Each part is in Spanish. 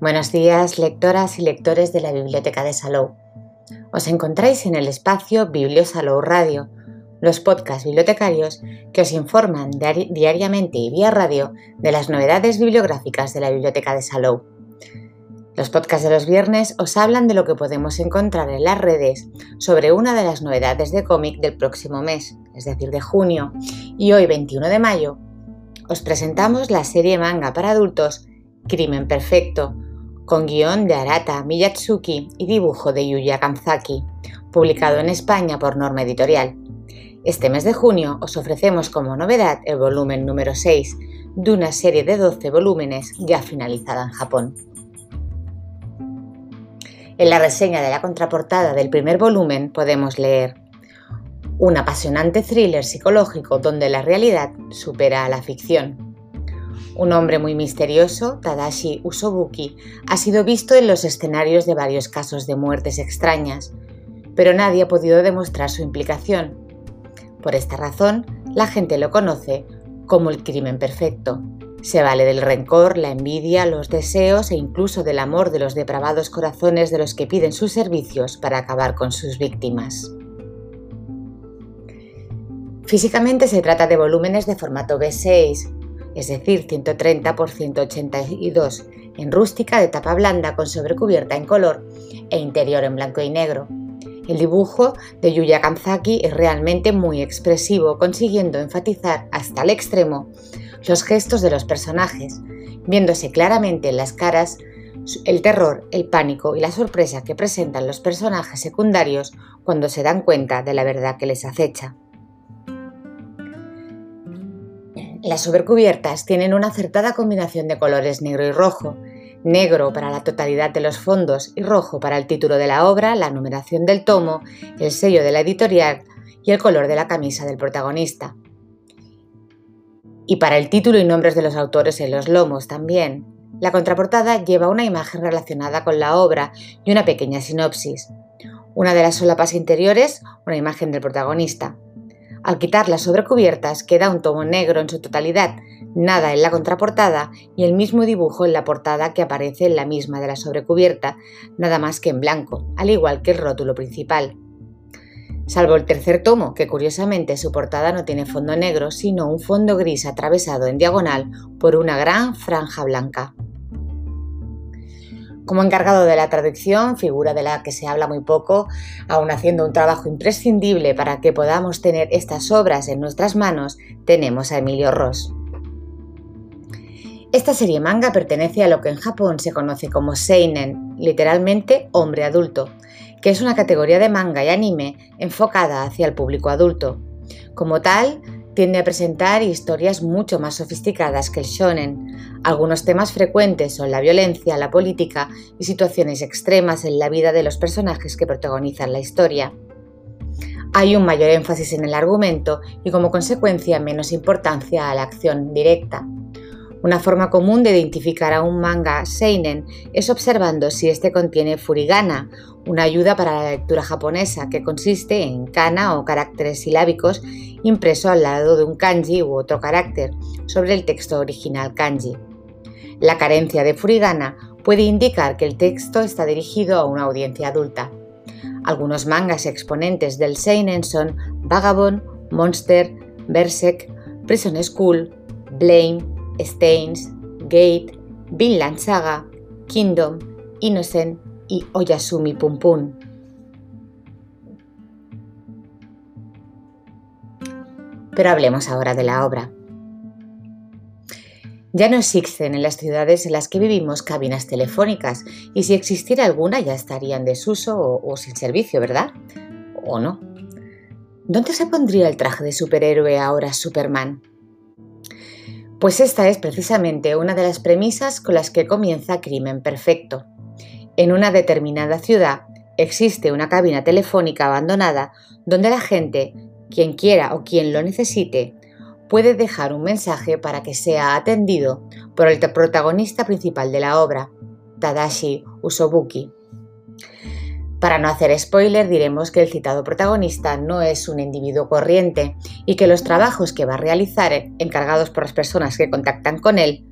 Buenos días, lectoras y lectores de la Biblioteca de Salou. Os encontráis en el espacio Biblio Salou Radio, los podcasts bibliotecarios que os informan diariamente y vía radio de las novedades bibliográficas de la Biblioteca de Salou. Los podcasts de los viernes os hablan de lo que podemos encontrar en las redes sobre una de las novedades de cómic del próximo mes, es decir, de junio, y hoy 21 de mayo os presentamos la serie manga para adultos Crimen Perfecto, con guion de Arata Miyatsuki y dibujo de Yuya Kanzaki, publicado en España por Norma Editorial. Este mes de junio os ofrecemos como novedad el volumen número 6 de una serie de 12 volúmenes ya finalizada en Japón. En la reseña de la contraportada del primer volumen podemos leer un apasionante thriller psicológico donde la realidad supera a la ficción un hombre muy misterioso, Tadashi Usobuki, ha sido visto en los escenarios de varios casos de muertes extrañas, pero nadie ha podido demostrar su implicación. Por esta razón, la gente lo conoce como el crimen perfecto. Se vale del rencor, la envidia, los deseos e incluso del amor de los depravados corazones de los que piden sus servicios para acabar con sus víctimas. Físicamente se trata de volúmenes de formato B6, es decir, 130 por 182, en rústica de tapa blanda con sobrecubierta en color e interior en blanco y negro. El dibujo de Yuya Kanzaki es realmente muy expresivo, consiguiendo enfatizar hasta el extremo los gestos de los personajes, viéndose claramente en las caras el terror, el pánico y la sorpresa que presentan los personajes secundarios cuando se dan cuenta de la verdad que les acecha. Las sobrecubiertas tienen una acertada combinación de colores negro y rojo, negro para la totalidad de los fondos y rojo para el título de la obra, la numeración del tomo, el sello de la editorial y el color de la camisa del protagonista. Y para el título y nombres de los autores en los lomos también. La contraportada lleva una imagen relacionada con la obra y una pequeña sinopsis. Una de las solapas interiores, una imagen del protagonista. Al quitar las sobrecubiertas queda un tomo negro en su totalidad, nada en la contraportada y el mismo dibujo en la portada que aparece en la misma de la sobrecubierta, nada más que en blanco, al igual que el rótulo principal. Salvo el tercer tomo, que curiosamente su portada no tiene fondo negro, sino un fondo gris atravesado en diagonal por una gran franja blanca. Como encargado de la traducción, figura de la que se habla muy poco, aún haciendo un trabajo imprescindible para que podamos tener estas obras en nuestras manos, tenemos a Emilio Ross. Esta serie manga pertenece a lo que en Japón se conoce como Seinen, literalmente hombre adulto, que es una categoría de manga y anime enfocada hacia el público adulto. Como tal, tiende a presentar historias mucho más sofisticadas que el shonen. Algunos temas frecuentes son la violencia, la política y situaciones extremas en la vida de los personajes que protagonizan la historia. Hay un mayor énfasis en el argumento y como consecuencia menos importancia a la acción directa. Una forma común de identificar a un manga seinen es observando si este contiene furigana, una ayuda para la lectura japonesa que consiste en kana o caracteres silábicos impreso al lado de un kanji u otro carácter sobre el texto original kanji. La carencia de furigana puede indicar que el texto está dirigido a una audiencia adulta. Algunos mangas exponentes del seinen son Vagabond, Monster, Berserk, Prison School, Blame, Stains, Gate, Vinland Saga, Kingdom, Innocent y Oyasumi Pum Pum. Pero hablemos ahora de la obra. Ya no existen en las ciudades en las que vivimos cabinas telefónicas y si existiera alguna ya estaría en desuso o, o sin servicio, ¿verdad? ¿O no? ¿Dónde se pondría el traje de superhéroe ahora Superman? Pues esta es precisamente una de las premisas con las que comienza Crimen Perfecto. En una determinada ciudad existe una cabina telefónica abandonada donde la gente, quien quiera o quien lo necesite, puede dejar un mensaje para que sea atendido por el protagonista principal de la obra, Tadashi Usobuki. Para no hacer spoiler, diremos que el citado protagonista no es un individuo corriente y que los trabajos que va a realizar, encargados por las personas que contactan con él,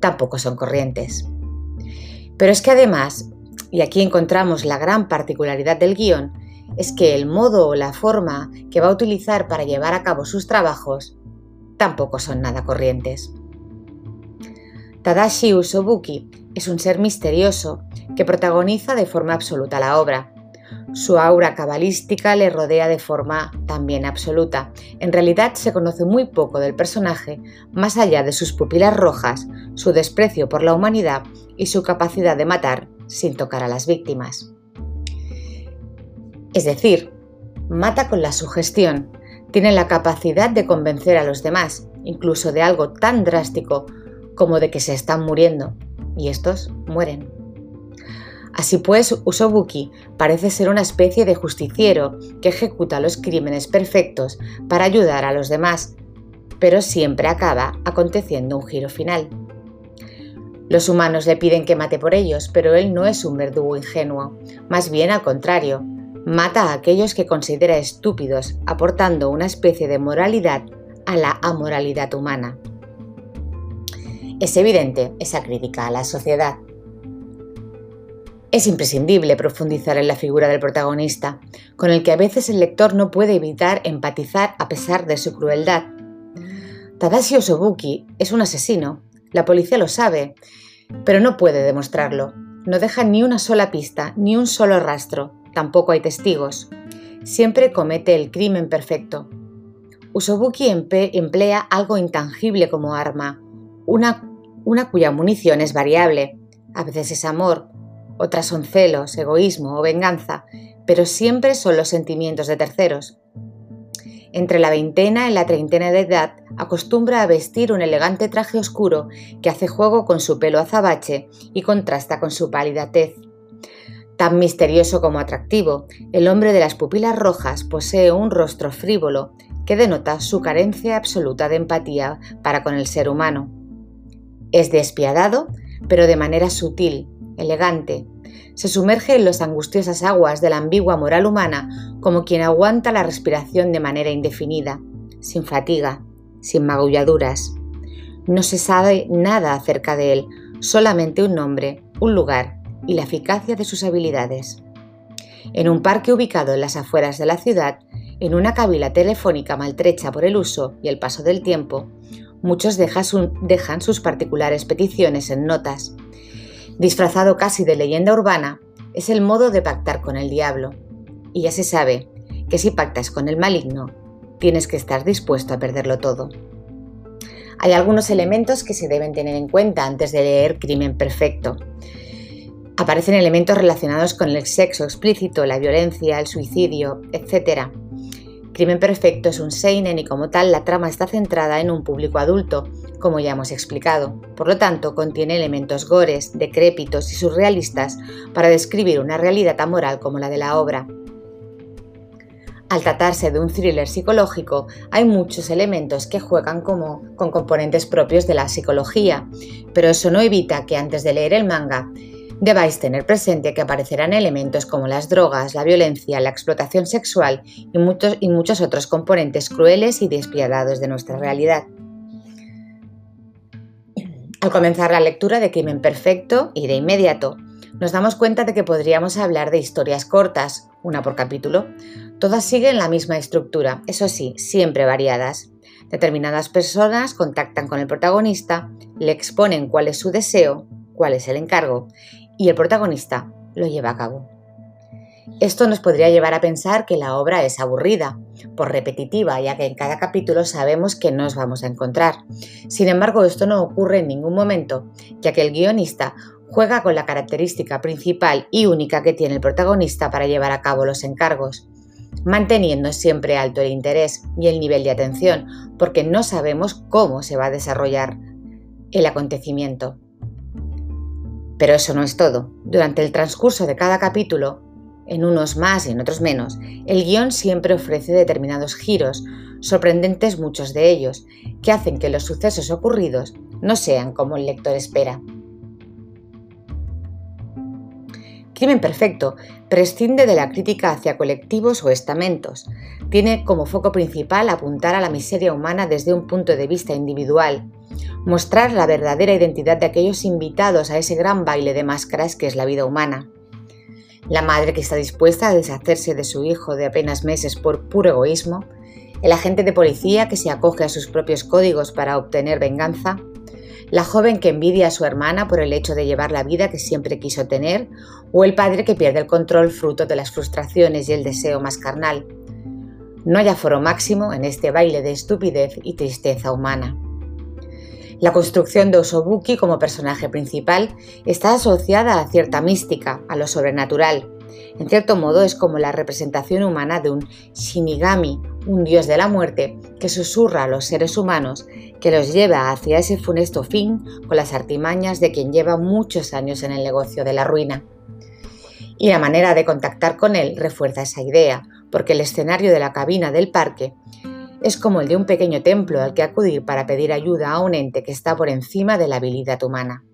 tampoco son corrientes. Pero es que además, y aquí encontramos la gran particularidad del guion, es que el modo o la forma que va a utilizar para llevar a cabo sus trabajos tampoco son nada corrientes. Tadashi Usobuki es un ser misterioso que protagoniza de forma absoluta la obra. Su aura cabalística le rodea de forma también absoluta. En realidad se conoce muy poco del personaje, más allá de sus pupilas rojas, su desprecio por la humanidad y su capacidad de matar sin tocar a las víctimas. Es decir, mata con la sugestión, tiene la capacidad de convencer a los demás, incluso de algo tan drástico como de que se están muriendo, y estos mueren. Así pues, Usobuki parece ser una especie de justiciero que ejecuta los crímenes perfectos para ayudar a los demás, pero siempre acaba aconteciendo un giro final. Los humanos le piden que mate por ellos, pero él no es un verdugo ingenuo, más bien al contrario, mata a aquellos que considera estúpidos, aportando una especie de moralidad a la amoralidad humana. Es evidente esa crítica a la sociedad. Es imprescindible profundizar en la figura del protagonista, con el que a veces el lector no puede evitar empatizar a pesar de su crueldad. Tadashi Osobuki es un asesino, la policía lo sabe, pero no puede demostrarlo. No deja ni una sola pista, ni un solo rastro, tampoco hay testigos. Siempre comete el crimen perfecto. Usobuki emplea algo intangible como arma, una, una cuya munición es variable. A veces es amor, otras son celos, egoísmo o venganza, pero siempre son los sentimientos de terceros. Entre la veintena y la treintena de edad, acostumbra a vestir un elegante traje oscuro que hace juego con su pelo azabache y contrasta con su pálida tez. Tan misterioso como atractivo, el hombre de las pupilas rojas posee un rostro frívolo que denota su carencia absoluta de empatía para con el ser humano. Es despiadado, pero de manera sutil, elegante. Se sumerge en las angustiosas aguas de la ambigua moral humana como quien aguanta la respiración de manera indefinida, sin fatiga, sin magulladuras. No se sabe nada acerca de él, solamente un nombre, un lugar y la eficacia de sus habilidades. En un parque ubicado en las afueras de la ciudad, en una cabila telefónica maltrecha por el uso y el paso del tiempo, muchos dejan sus particulares peticiones en notas. Disfrazado casi de leyenda urbana, es el modo de pactar con el diablo. Y ya se sabe que si pactas con el maligno, tienes que estar dispuesto a perderlo todo. Hay algunos elementos que se deben tener en cuenta antes de leer Crimen Perfecto. Aparecen elementos relacionados con el sexo explícito, la violencia, el suicidio, etc. Crimen Perfecto es un seinen y como tal la trama está centrada en un público adulto, como ya hemos explicado. Por lo tanto, contiene elementos gores, decrépitos y surrealistas para describir una realidad amoral como la de la obra. Al tratarse de un thriller psicológico, hay muchos elementos que juegan como con componentes propios de la psicología, pero eso no evita que antes de leer el manga debáis tener presente que aparecerán elementos como las drogas, la violencia, la explotación sexual y muchos, y muchos otros componentes crueles y despiadados de nuestra realidad. Al comenzar la lectura de Crimen Perfecto y de inmediato, nos damos cuenta de que podríamos hablar de historias cortas, una por capítulo. Todas siguen la misma estructura, eso sí, siempre variadas. Determinadas personas contactan con el protagonista, le exponen cuál es su deseo, cuál es el encargo y el protagonista lo lleva a cabo. Esto nos podría llevar a pensar que la obra es aburrida, por repetitiva, ya que en cada capítulo sabemos que nos vamos a encontrar. Sin embargo, esto no ocurre en ningún momento, ya que el guionista juega con la característica principal y única que tiene el protagonista para llevar a cabo los encargos, manteniendo siempre alto el interés y el nivel de atención, porque no sabemos cómo se va a desarrollar el acontecimiento. Pero eso no es todo. Durante el transcurso de cada capítulo, en unos más y en otros menos, el guion siempre ofrece determinados giros, sorprendentes muchos de ellos, que hacen que los sucesos ocurridos no sean como el lector espera. Crimen Perfecto prescinde de la crítica hacia colectivos o estamentos. Tiene como foco principal apuntar a la miseria humana desde un punto de vista individual mostrar la verdadera identidad de aquellos invitados a ese gran baile de máscaras que es la vida humana. La madre que está dispuesta a deshacerse de su hijo de apenas meses por puro egoísmo, el agente de policía que se acoge a sus propios códigos para obtener venganza, la joven que envidia a su hermana por el hecho de llevar la vida que siempre quiso tener, o el padre que pierde el control fruto de las frustraciones y el deseo más carnal. No hay aforo máximo en este baile de estupidez y tristeza humana. La construcción de Osobuki como personaje principal está asociada a cierta mística, a lo sobrenatural. En cierto modo es como la representación humana de un Shinigami, un dios de la muerte, que susurra a los seres humanos, que los lleva hacia ese funesto fin con las artimañas de quien lleva muchos años en el negocio de la ruina. Y la manera de contactar con él refuerza esa idea, porque el escenario de la cabina del parque es como el de un pequeño templo al que acudir para pedir ayuda a un ente que está por encima de la habilidad humana.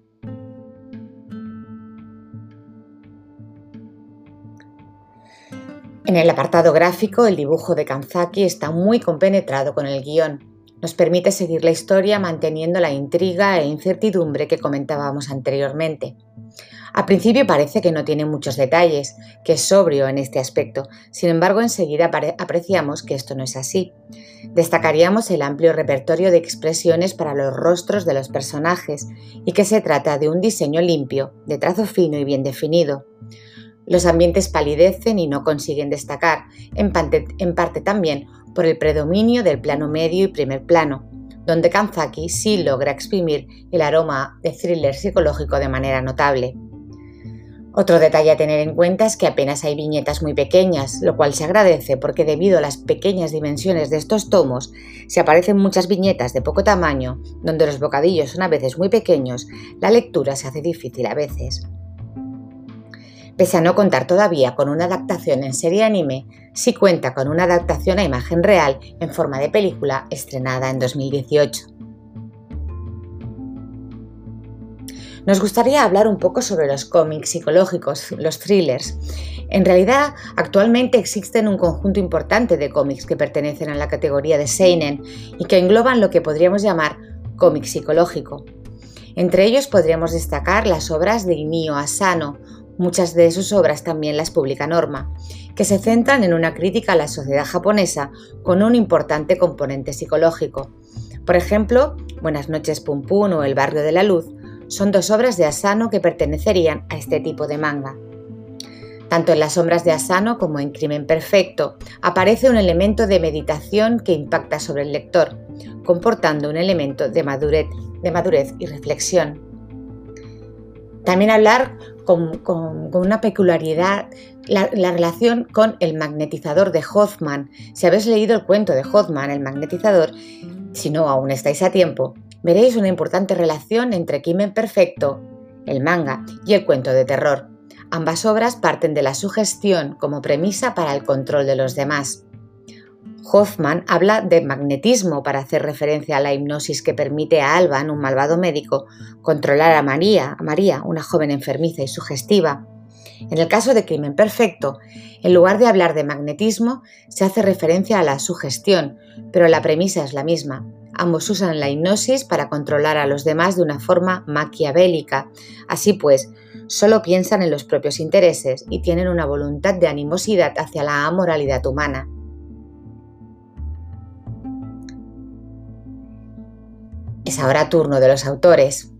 En el apartado gráfico, el dibujo de Kanzaki está muy compenetrado con el guion. Nos permite seguir la historia manteniendo la intriga e incertidumbre que comentábamos anteriormente. A principio parece que no tiene muchos detalles, que es sobrio en este aspecto, sin embargo enseguida apreciamos que esto no es así. Destacaríamos el amplio repertorio de expresiones para los rostros de los personajes y que se trata de un diseño limpio, de trazo fino y bien definido. Los ambientes palidecen y no consiguen destacar, en parte, también por el predominio del plano medio y primer plano, donde Kanzaki sí logra exprimir el aroma de thriller psicológico de manera notable. Otro detalle a tener en cuenta es que apenas hay viñetas muy pequeñas, lo cual se agradece porque debido a las pequeñas dimensiones de estos tomos, si aparecen muchas viñetas de poco tamaño, donde los bocadillos son a veces muy pequeños, la lectura se hace difícil a veces. Pese a no contar todavía con una adaptación en serie anime, sí cuenta con una adaptación a imagen real en forma de película estrenada en 2018. Nos gustaría hablar un poco sobre los cómics psicológicos, los thrillers. En realidad, actualmente existen un conjunto importante de cómics que pertenecen a la categoría de Seinen y que engloban lo que podríamos llamar cómic psicológico. Entre ellos podríamos destacar las obras de Inio Asano, muchas de sus obras también las publica Norma, que se centran en una crítica a la sociedad japonesa con un importante componente psicológico. Por ejemplo, Buenas noches Pum Pum o El barrio de la luz son dos obras de Asano que pertenecerían a este tipo de manga. Tanto en Las sombras de Asano como en Crimen Perfecto aparece un elemento de meditación que impacta sobre el lector, comportando un elemento de madurez, de madurez y reflexión. También hablar con, una peculiaridad la, la, relación con el magnetizador de Hoffman. Si habéis leído el cuento de Hoffman, el magnetizador, si no aún estáis a tiempo, veréis una importante relación entre Crimen Perfecto, el manga, y el cuento de terror. Ambas obras parten de la sugestión como premisa para el control de los demás. Hoffman habla de magnetismo para hacer referencia a la hipnosis que permite a Alban, un malvado médico, controlar a María, a María, una joven enfermiza y sugestiva. En el caso de Crimen Perfecto, en lugar de hablar de magnetismo, se hace referencia a la sugestión, pero la premisa es la misma. Ambos usan la hipnosis para controlar a los demás de una forma maquiavélica. Así pues, solo piensan en los propios intereses y tienen una voluntad de animosidad hacia la amoralidad humana. Es ahora turno de los autores.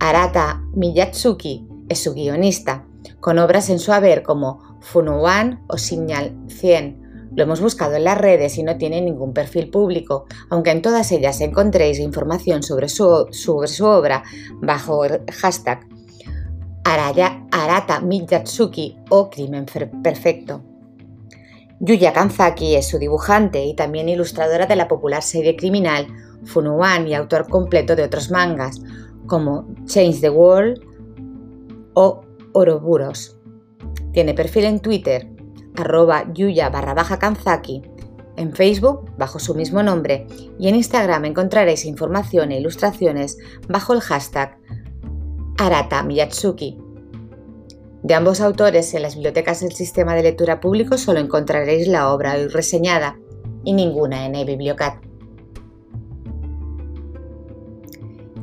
Arata Miyatsuki es su guionista, con obras en su haber como Funuan o Signal 100, lo hemos buscado en las redes y no tiene ningún perfil público, aunque en todas ellas encontréis información sobre su, obra bajo el hashtag Arata Miyatsuki o Crimen Perfecto. Yuya Kanzaki es su dibujante y también ilustradora de la popular serie criminal Funuan y autor completo de otros mangas como Change the World o Oroburos. Tiene perfil en Twitter arroba yuya barra baja kanzaki, en Facebook bajo su mismo nombre y en Instagram encontraréis información e ilustraciones bajo el hashtag Arata Miyatsuki. De ambos autores en las bibliotecas del sistema de lectura público solo encontraréis la obra hoy reseñada y ninguna en eBibliocat.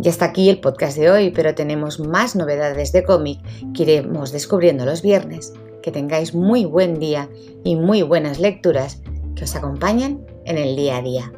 Y hasta aquí el podcast de hoy, pero tenemos más novedades de cómic que iremos descubriendo los viernes. Que tengáis muy buen día y muy buenas lecturas que os acompañen en el día a día.